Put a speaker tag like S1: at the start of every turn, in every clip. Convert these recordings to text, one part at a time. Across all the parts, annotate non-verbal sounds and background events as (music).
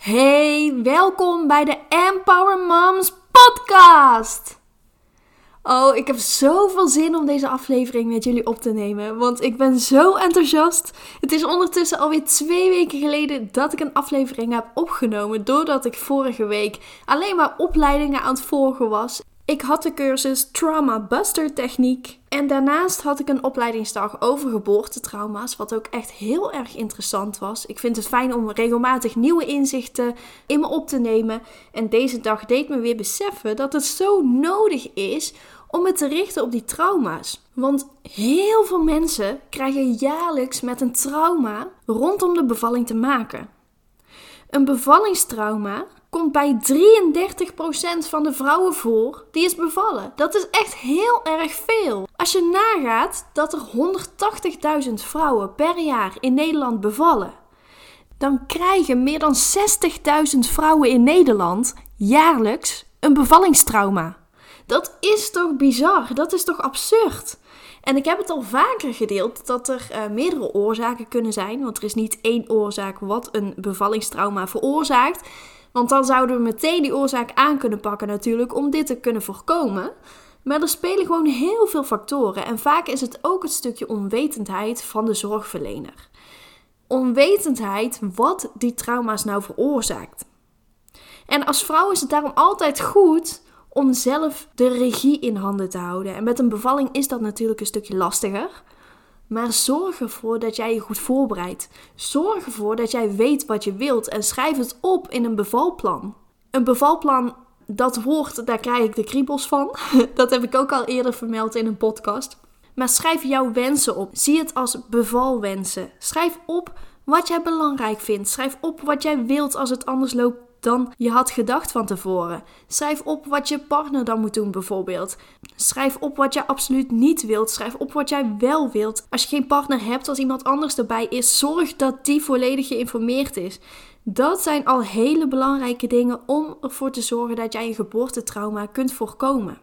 S1: Hey, welkom bij de Empower Moms podcast. Oh, ik heb zoveel zin om deze aflevering met jullie op te nemen, want ik ben zo enthousiast. Het is ondertussen alweer twee weken geleden dat ik een aflevering heb opgenomen, doordat ik vorige week alleen maar opleidingen aan het volgen was. Ik had de cursus Trauma Buster Techniek. En daarnaast had ik een opleidingsdag over geboortetrauma's, wat ook echt heel erg interessant was. Ik vind het fijn om regelmatig nieuwe inzichten in me op te nemen. En deze dag deed me weer beseffen dat het zo nodig is om me te richten op die trauma's. Want heel veel mensen krijgen jaarlijks met een trauma rondom de bevalling te maken. Een bevallingstrauma komt bij 33% van de vrouwen voor die is bevallen. Dat is echt heel erg veel. Als je nagaat dat er 180.000 vrouwen per jaar in Nederland bevallen, dan krijgen meer dan 60.000 vrouwen in Nederland jaarlijks een bevallingstrauma. Dat is toch bizar? Dat is toch absurd? En ik heb het al vaker gedeeld dat er uh, meerdere oorzaken kunnen zijn. Want er is niet één oorzaak wat een bevallingstrauma veroorzaakt. Want dan zouden we meteen die oorzaak aan kunnen pakken natuurlijk om dit te kunnen voorkomen. Maar er spelen gewoon heel veel factoren en vaak is het ook het stukje onwetendheid van de zorgverlener. Onwetendheid wat die trauma's nou veroorzaakt. En als vrouw is het daarom altijd goed om zelf de regie in handen te houden. En met een bevalling is dat natuurlijk een stukje lastiger. Maar zorg ervoor dat jij je goed voorbereidt. Zorg ervoor dat jij weet wat je wilt en schrijf het op in een bevalplan. Een bevalplan, dat woord, daar krijg ik de kriebels van. (laughs) Dat heb ik ook al eerder vermeld in een podcast. Maar schrijf jouw wensen op. Zie het als bevalwensen. Schrijf op wat jij belangrijk vindt. Schrijf op wat jij wilt als het anders loopt dan je had gedacht van tevoren. Schrijf op wat je partner dan moet doen, bijvoorbeeld. Schrijf op wat je absoluut niet wilt. Schrijf op wat jij wel wilt. Als je geen partner hebt, als iemand anders erbij is, zorg dat die volledig geïnformeerd is. Dat zijn al hele belangrijke dingen om ervoor te zorgen dat jij een geboortetrauma kunt voorkomen.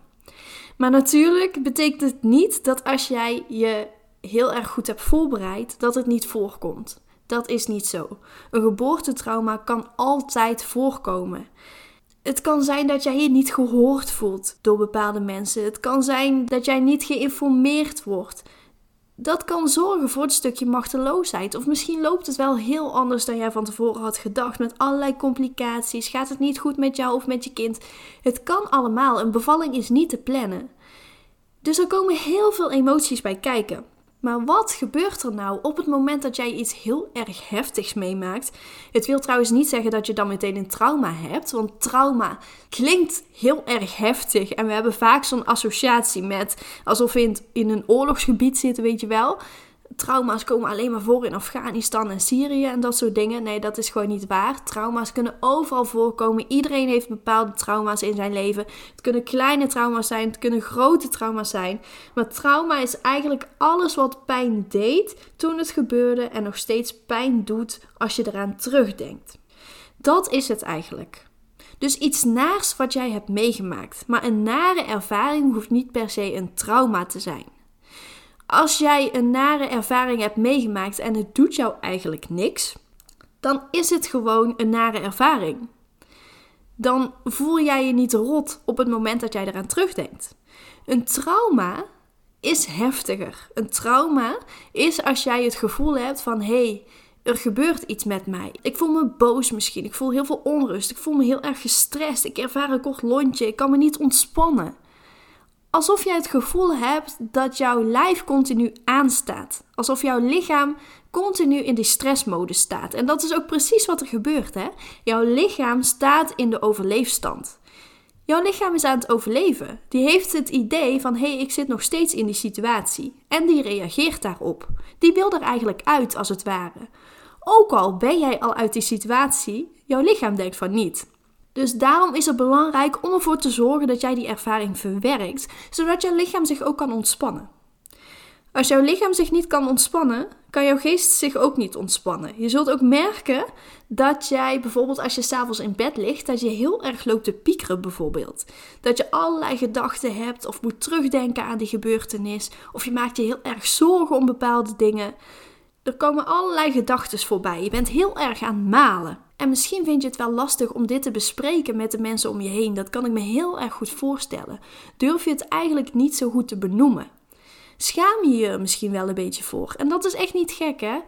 S1: Maar natuurlijk betekent het niet dat als jij je heel erg goed hebt voorbereid, dat het niet voorkomt. Dat is niet zo. Een geboortetrauma kan altijd voorkomen. Het kan zijn dat jij je niet gehoord voelt door bepaalde mensen. Het kan zijn dat jij niet geïnformeerd wordt. Dat kan zorgen voor het stukje machteloosheid. Of misschien loopt het wel heel anders dan jij van tevoren had gedacht. Met allerlei complicaties. Gaat het niet goed met jou of met je kind? Het kan allemaal. Een bevalling is niet te plannen. Dus er komen heel veel emoties bij kijken. Maar wat gebeurt er nou op het moment dat jij iets heel erg heftigs meemaakt? Het wil trouwens niet zeggen dat je dan meteen een trauma hebt, want trauma klinkt heel erg heftig en we hebben vaak zo'n associatie met alsof we in, een oorlogsgebied zitten, weet je wel trauma's komen alleen maar voor in Afghanistan en Syrië en dat soort dingen. Nee, dat is gewoon niet waar. Trauma's kunnen overal voorkomen. Iedereen heeft bepaalde trauma's in zijn leven. Het kunnen kleine trauma's zijn, het kunnen grote trauma's zijn. Maar trauma is eigenlijk alles wat pijn deed toen het gebeurde en nog steeds pijn doet als je eraan terugdenkt. Dat is het eigenlijk. Dus iets naars wat jij hebt meegemaakt. Maar een nare ervaring hoeft niet per se een trauma te zijn. Als jij een nare ervaring hebt meegemaakt en het doet jou eigenlijk niks, dan is het gewoon een nare ervaring. Dan voel jij je niet rot op het moment dat jij eraan terugdenkt. Een trauma is heftiger. Een trauma is als jij het gevoel hebt van hé, hey, er gebeurt iets met mij. Ik voel me boos misschien. Ik voel heel veel onrust. Ik voel me heel erg gestrest. Ik ervaar een kort lontje. Ik kan me niet ontspannen alsof jij het gevoel hebt dat jouw lijf continu aanstaat. Alsof jouw lichaam continu in die stressmode staat. En dat is ook precies wat er gebeurt. Hè? Jouw lichaam staat in de overleefstand. Jouw lichaam is aan het overleven. Die heeft het idee van hé, hey, ik zit nog steeds in die situatie. En die reageert daarop. Die wil er eigenlijk uit, als het ware. Ook al ben jij al uit die situatie, jouw lichaam denkt van niet. Dus daarom is het belangrijk om ervoor te zorgen dat jij die ervaring verwerkt, zodat jouw lichaam zich ook kan ontspannen. Als jouw lichaam zich niet kan ontspannen, kan jouw geest zich ook niet ontspannen. Je zult ook merken dat jij bijvoorbeeld als je s'avonds in bed ligt, dat je heel erg loopt te piekeren bijvoorbeeld. Dat je allerlei gedachten hebt of moet terugdenken aan die gebeurtenis. Of je maakt je heel erg zorgen om bepaalde dingen. Er komen allerlei gedachten voorbij. Je bent heel erg aan het malen. En misschien vind je het wel lastig om dit te bespreken met de mensen om je heen. Dat kan ik me heel erg goed voorstellen. Durf je het eigenlijk niet zo goed te benoemen? Schaam je je misschien wel een beetje voor? En dat is echt niet gek, hè?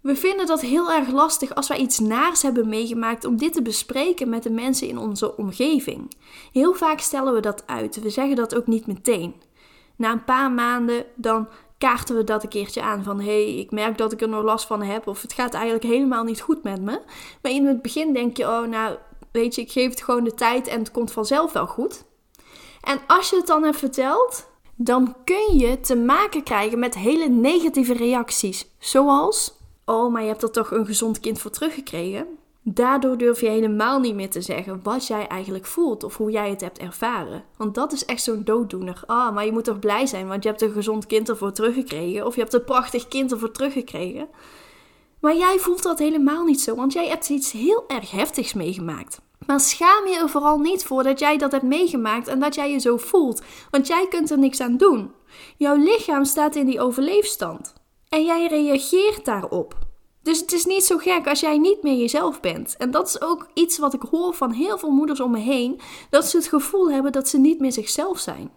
S1: We vinden dat heel erg lastig als wij iets naars hebben meegemaakt om dit te bespreken met de mensen in onze omgeving. Heel vaak stellen we dat uit. We zeggen dat ook niet meteen. Na een paar maanden dan kaarten we dat een keertje aan van hé, hey, ik merk dat ik er nog last van heb of het gaat eigenlijk helemaal niet goed met me. Maar in het begin denk je, oh nou, weet je, ik geef het gewoon de tijd en het komt vanzelf wel goed. En als je het dan hebt verteld, dan kun je te maken krijgen met hele negatieve reacties. Zoals, oh, maar je hebt er toch een gezond kind voor teruggekregen. Daardoor durf je helemaal niet meer te zeggen wat jij eigenlijk voelt of hoe jij het hebt ervaren. Want dat is echt zo'n dooddoener. Ah, maar je moet toch blij zijn, want je hebt een gezond kind ervoor teruggekregen. Of je hebt een prachtig kind ervoor teruggekregen. Maar jij voelt dat helemaal niet zo, want jij hebt iets heel erg heftigs meegemaakt. Maar schaam je er vooral niet voor dat jij dat hebt meegemaakt en dat jij je zo voelt, want jij kunt er niks aan doen. Jouw lichaam staat in die overleefstand en jij reageert daarop. Dus het is niet zo gek als jij niet meer jezelf bent. En dat is ook iets wat ik hoor van heel veel moeders om me heen: dat ze het gevoel hebben dat ze niet meer zichzelf zijn.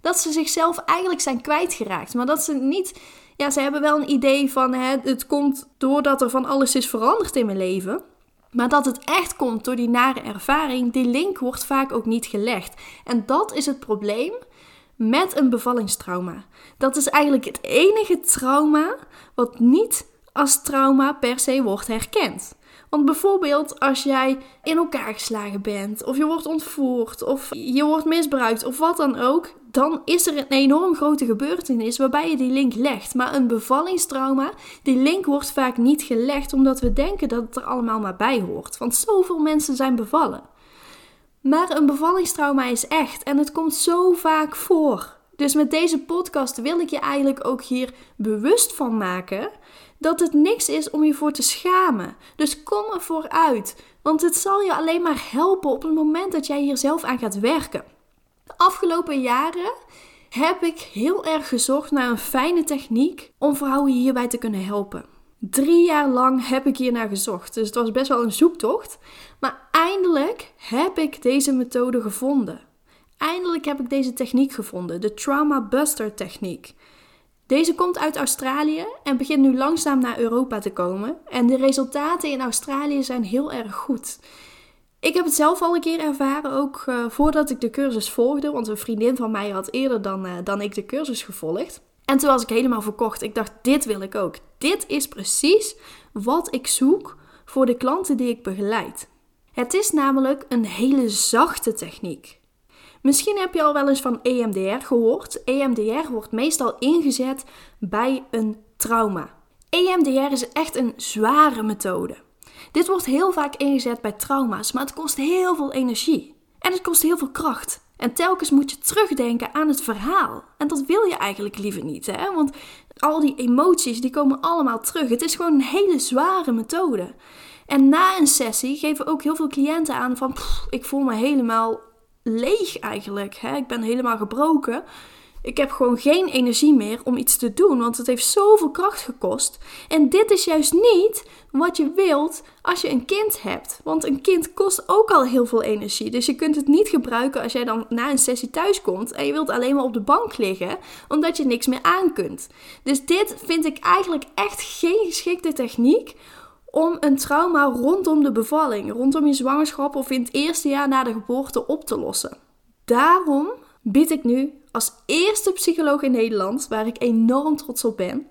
S1: Dat ze zichzelf eigenlijk zijn kwijtgeraakt, maar dat ze niet. Ja, ze hebben wel een idee van hè, het komt doordat er van alles is veranderd in mijn leven. Maar dat het echt komt door die nare ervaring, die link wordt vaak ook niet gelegd. En dat is het probleem met een bevallingstrauma. Dat is eigenlijk het enige trauma wat niet als trauma per se wordt herkend. Want bijvoorbeeld als jij in elkaar geslagen bent, of je wordt ontvoerd, of je wordt misbruikt, of wat dan ook, dan is er een enorm grote gebeurtenis waarbij je die link legt. Maar een bevallingstrauma, die link wordt vaak niet gelegd omdat we denken dat het er allemaal maar bij hoort. Want zoveel mensen zijn bevallen. Maar een bevallingstrauma is echt en het komt zo vaak voor. Dus met deze podcast wil ik je eigenlijk ook hier bewust van maken dat het niks is om je voor te schamen. Dus kom ervoor uit, want het zal je alleen maar helpen op het moment dat jij hier zelf aan gaat werken. De afgelopen jaren heb ik heel erg gezocht naar een fijne techniek om vrouwen hierbij te kunnen helpen. Drie jaar lang heb ik hier naar gezocht, dus het was best wel een zoektocht. Maar eindelijk heb ik deze methode gevonden. Eindelijk heb ik deze techniek gevonden, de Trauma Buster techniek. Deze komt uit Australië en begint nu langzaam naar Europa te komen. En de resultaten in Australië zijn heel erg goed. Ik heb het zelf al een keer ervaren, ook uh, voordat ik de cursus volgde. Want een vriendin van mij had eerder dan, uh, dan ik de cursus gevolgd. En toen was ik helemaal verkocht. Ik dacht, dit wil ik ook. Dit is precies wat ik zoek voor de klanten die ik begeleid. Het is namelijk een hele zachte techniek. Misschien heb je al wel eens van EMDR gehoord. EMDR wordt meestal ingezet bij een trauma. EMDR is echt een zware methode. Dit wordt heel vaak ingezet bij trauma's, maar het kost heel veel energie. En het kost heel veel kracht. En telkens moet je terugdenken aan het verhaal. En dat wil je eigenlijk liever niet, hè? Want al die emoties die komen allemaal terug. Het is gewoon een hele zware methode. En na een sessie geven ook heel veel cliënten aan van... ik voel me helemaal leeg eigenlijk. Hè? Ik ben helemaal gebroken. Ik heb gewoon geen energie meer om iets te doen, want het heeft zoveel kracht gekost. En dit is juist niet wat je wilt als je een kind hebt. Want een kind kost ook al heel veel energie. Dus je kunt het niet gebruiken als jij dan na een sessie thuis komt en je wilt alleen maar op de bank liggen, omdat je niks meer aan kunt. Dus dit vind ik eigenlijk echt geen geschikte techniek om een trauma rondom de bevalling, rondom je zwangerschap of in het eerste jaar na de geboorte op te lossen. Daarom bied ik nu als eerste psycholoog in Nederland, waar ik enorm trots op ben,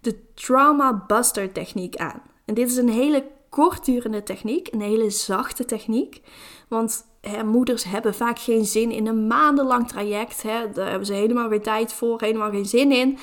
S1: de Trauma Buster techniek aan. En dit is een hele kortdurende techniek, een hele zachte techniek. Want moeders hebben vaak geen zin in een maandenlang traject. Hè. Daar hebben ze helemaal geen tijd voor, helemaal geen zin in.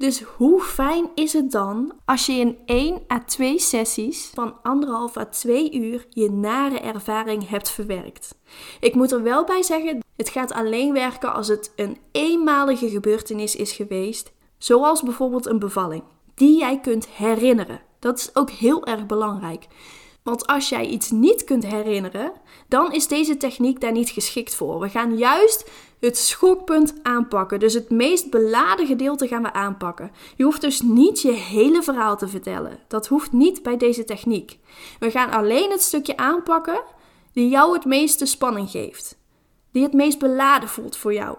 S1: Dus hoe fijn is het dan als je in 1 à 2 sessies van anderhalf à 2 uur je nare ervaring hebt verwerkt? Ik moet er wel bij zeggen, het gaat alleen werken als het een eenmalige gebeurtenis is geweest, zoals bijvoorbeeld een bevalling, die jij kunt herinneren. Dat is ook heel erg belangrijk. Want als jij iets niet kunt herinneren, dan is deze techniek daar niet geschikt voor. We gaan juist het schokpunt aanpakken. Dus het meest beladen gedeelte gaan we aanpakken. Je hoeft dus niet je hele verhaal te vertellen. Dat hoeft niet bij deze techniek. We gaan alleen het stukje aanpakken die jou het meeste spanning geeft. Die het meest beladen voelt voor jou.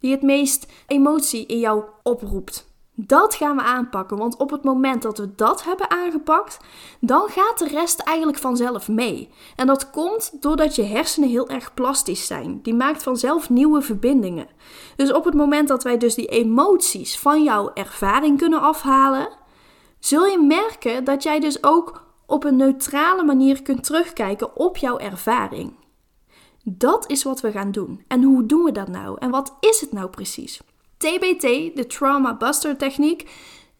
S1: Die het meest emotie in jou oproept. Dat gaan we aanpakken, want op het moment dat we dat hebben aangepakt, dan gaat de rest eigenlijk vanzelf mee. En dat komt doordat je hersenen heel erg plastisch zijn. Die maakt vanzelf nieuwe verbindingen. Dus op het moment dat wij dus die emoties van jouw ervaring kunnen afhalen, zul je merken dat jij dus ook op een neutrale manier kunt terugkijken op jouw ervaring. Dat is wat we gaan doen. En hoe doen we dat nou? En wat is het nou precies? TBT, de Trauma Buster techniek,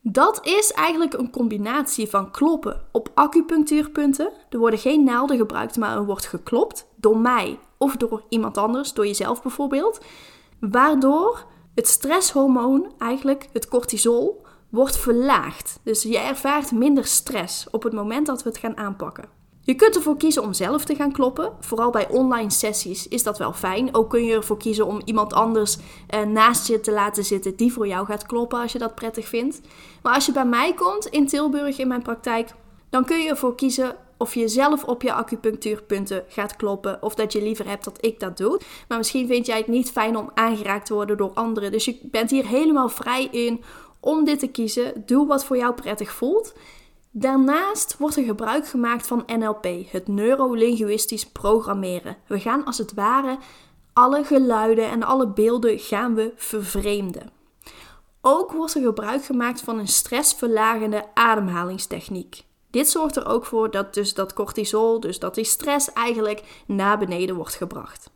S1: dat is eigenlijk een combinatie van kloppen op acupunctuurpunten. Er worden geen naalden gebruikt, maar er wordt geklopt door mij of door iemand anders, door jezelf bijvoorbeeld. Waardoor het stresshormoon, eigenlijk het cortisol, wordt verlaagd. Dus je ervaart minder stress op het moment dat we het gaan aanpakken. Je kunt ervoor kiezen om zelf te gaan kloppen. Vooral bij online sessies is dat wel fijn. Ook kun je ervoor kiezen om iemand anders eh, naast je te laten zitten die voor jou gaat kloppen als je dat prettig vindt. Maar als je bij mij komt in Tilburg in mijn praktijk, dan kun je ervoor kiezen of je zelf op je acupunctuurpunten gaat kloppen of dat je liever hebt dat ik dat doe. Maar misschien vind jij het niet fijn om aangeraakt te worden door anderen. Dus je bent hier helemaal vrij in om dit te kiezen. Doe wat voor jou prettig voelt. Daarnaast wordt er gebruik gemaakt van NLP, het neurolinguistisch programmeren. We gaan als het ware alle geluiden en alle beelden gaan we vervreemden. Ook wordt er gebruik gemaakt van een stressverlagende ademhalingstechniek. Dit zorgt er ook voor dat dus dat cortisol, dus dat die stress eigenlijk naar beneden wordt gebracht.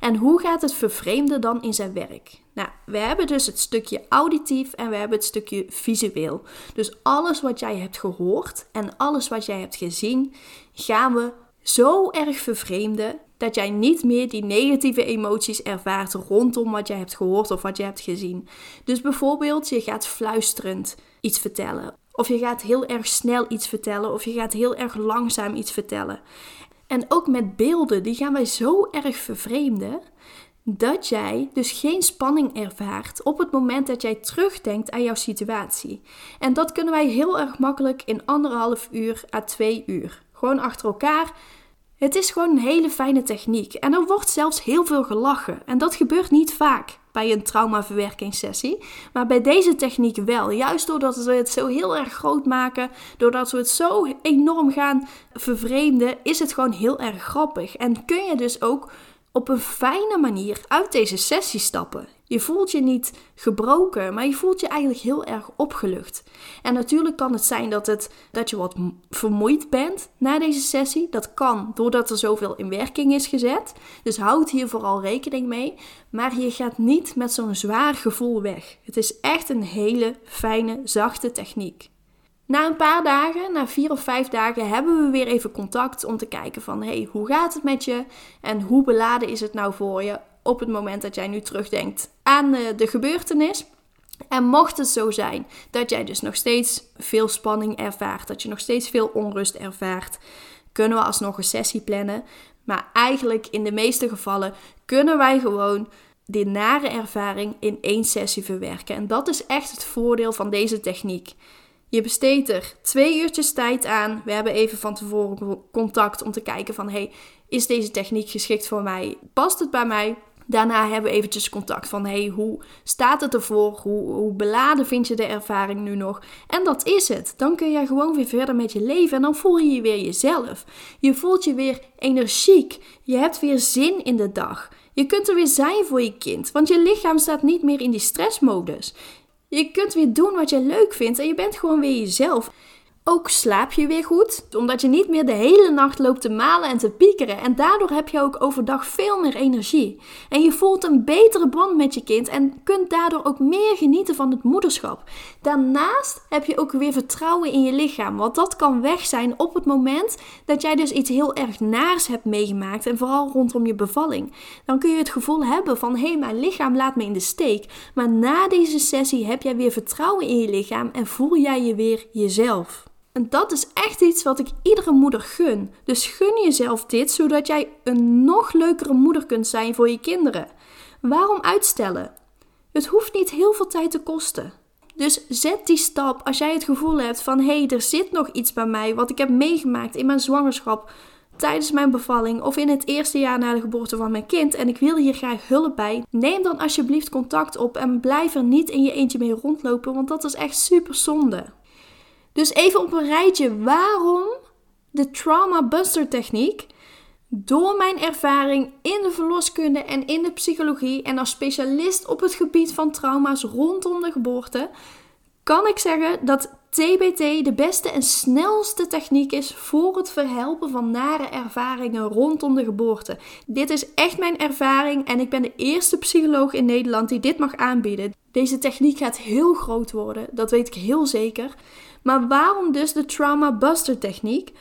S1: En hoe gaat het vervreemde dan in zijn werk? Nou, we hebben dus het stukje auditief en we hebben het stukje visueel. Dus alles wat jij hebt gehoord en alles wat jij hebt gezien, gaan we zo erg vervreemden dat jij niet meer die negatieve emoties ervaart rondom wat jij hebt gehoord of wat je hebt gezien. Dus bijvoorbeeld, je gaat fluisterend iets vertellen. Of je gaat heel erg snel iets vertellen, of je gaat heel erg langzaam iets vertellen. En ook met beelden, die gaan wij zo erg vervreemden dat jij dus geen spanning ervaart op het moment dat jij terugdenkt aan jouw situatie. En dat kunnen wij heel erg makkelijk in anderhalf uur à twee uur. Gewoon achter elkaar. Het is gewoon een hele fijne techniek. En er wordt zelfs heel veel gelachen. En dat gebeurt niet vaak bij een traumaverwerkingssessie. Maar bij deze techniek wel. Juist doordat we het zo heel erg groot maken, doordat we het zo enorm gaan vervreemden, is het gewoon heel erg grappig. En kun je dus ook op een fijne manier uit deze sessie stappen. Je voelt je niet gebroken, maar je voelt je eigenlijk heel erg opgelucht. En natuurlijk kan het zijn dat, het, dat je wat vermoeid bent na deze sessie. Dat kan doordat er zoveel in werking is gezet. Dus houd hier vooral rekening mee. Maar je gaat niet met zo'n zwaar gevoel weg. Het is echt een hele fijne, zachte techniek. Na een paar dagen, na vier of vijf dagen, hebben we weer even contact om te kijken van hey, hoe gaat het met je en hoe beladen is het nou voor je op het moment dat jij nu terugdenkt aan eh, de gebeurtenis. En mocht het zo zijn dat jij dus nog steeds veel spanning ervaart, dat je nog steeds veel onrust ervaart, kunnen we alsnog een sessie plannen. Maar eigenlijk in de meeste gevallen kunnen wij gewoon die nare ervaring in één sessie verwerken. En dat is echt het voordeel van deze techniek. Je besteedt er twee uurtjes tijd aan. We hebben even van tevoren contact om te kijken van... hey, is deze techniek geschikt voor mij? Past het bij mij? Daarna hebben we eventjes contact van hey, hoe staat het ervoor? Hoe, hoe beladen vind je de ervaring nu nog? En dat is het. Dan kun je gewoon weer verder met je leven en dan voel je je weer jezelf. Je voelt je weer energiek. Je hebt weer zin in de dag. Je kunt er weer zijn voor je kind, want je lichaam staat niet meer in die stressmodus. Je kunt weer doen wat je leuk vindt en je bent gewoon weer jezelf. Ook slaap je weer goed, omdat je niet meer de hele nacht loopt te malen en te piekeren. En daardoor heb je ook overdag veel meer energie. En je voelt een betere band met je kind en kunt daardoor ook meer genieten van het moederschap. Daarnaast heb je ook weer vertrouwen in je lichaam, want dat kan weg zijn op het moment dat jij dus iets heel erg naars hebt meegemaakt. En vooral rondom je bevalling. Dan kun je het gevoel hebben van hé, hey, mijn lichaam laat me in de steek. Maar na deze sessie heb jij weer vertrouwen in je lichaam en voel jij je weer jezelf. En dat is echt iets wat ik iedere moeder gun. Dus gun jezelf dit, zodat jij een nog leukere moeder kunt zijn voor je kinderen. Waarom uitstellen? Het hoeft niet heel veel tijd te kosten. Dus zet die stap als jij het gevoel hebt van hé, hey, er zit nog iets bij mij wat ik heb meegemaakt in mijn zwangerschap, tijdens mijn bevalling of in het eerste jaar na de geboorte van mijn kind en ik wil hier graag hulp bij. Neem dan alsjeblieft contact op en blijf er niet in je eentje mee rondlopen, want dat is echt super zonde. Dus even op een rijtje waarom de Trauma Buster techniek door mijn ervaring in de verloskunde en in de psychologie en als specialist op het gebied van trauma's rondom de geboorte, kan ik zeggen dat TBT de beste en snelste techniek is voor het verhelpen van nare ervaringen rondom de geboorte. Dit is echt mijn ervaring en ik ben de eerste psycholoog in Nederland die dit mag aanbieden. Deze techniek gaat heel groot worden, dat weet ik heel zeker. Maar waarom dus de Trauma Buster techniek?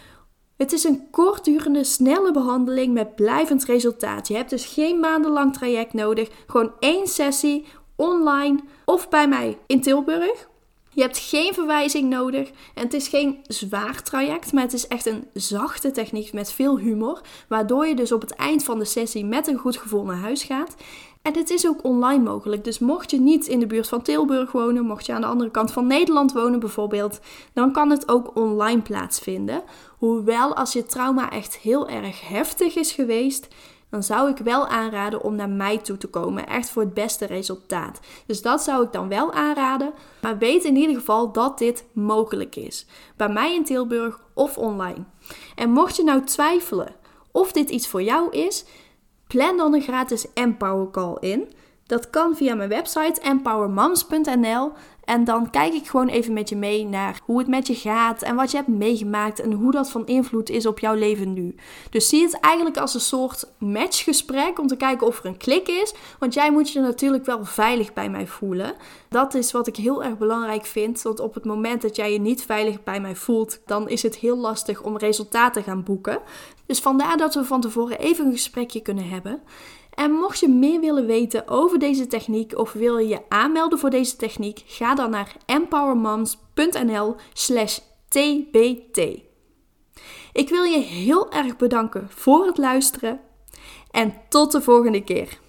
S1: Het is een kortdurende, snelle behandeling met blijvend resultaat. Je hebt dus geen maandenlang traject nodig. Gewoon één sessie online of bij mij in Tilburg. Je hebt geen verwijzing nodig en het is geen zwaar traject, maar het is echt een zachte techniek met veel humor, waardoor je dus op het eind van de sessie met een goed gevoel naar huis gaat. En het is ook online mogelijk. Dus mocht je niet in de buurt van Tilburg wonen, mocht je aan de andere kant van Nederland wonen bijvoorbeeld, dan kan het ook online plaatsvinden. Hoewel als je trauma echt heel erg heftig is geweest, dan zou ik wel aanraden om naar mij toe te komen. Echt voor het beste resultaat. Dus dat zou ik dan wel aanraden. Maar weet in ieder geval dat dit mogelijk is. Bij mij in Tilburg of online. En mocht je nou twijfelen of dit iets voor jou is, plan dan een gratis Empower Call in. Dat kan via mijn website empowermoms.nl. En dan kijk ik gewoon even met je mee naar hoe het met je gaat en wat je hebt meegemaakt en hoe dat van invloed is op jouw leven nu. Dus zie het eigenlijk als een soort matchgesprek om te kijken of er een klik is. Want jij moet je natuurlijk wel veilig bij mij voelen. Dat is wat ik heel erg belangrijk vind. Want op het moment dat jij je niet veilig bij mij voelt, dan is het heel lastig om resultaten te gaan boeken. Dus vandaar dat we van tevoren even een gesprekje kunnen hebben. En mocht je meer willen weten over deze techniek of wil je je aanmelden voor deze techniek, ga dan naar empowermoms.nl/slash tbt. Ik wil je heel erg bedanken voor het luisteren en tot de volgende keer.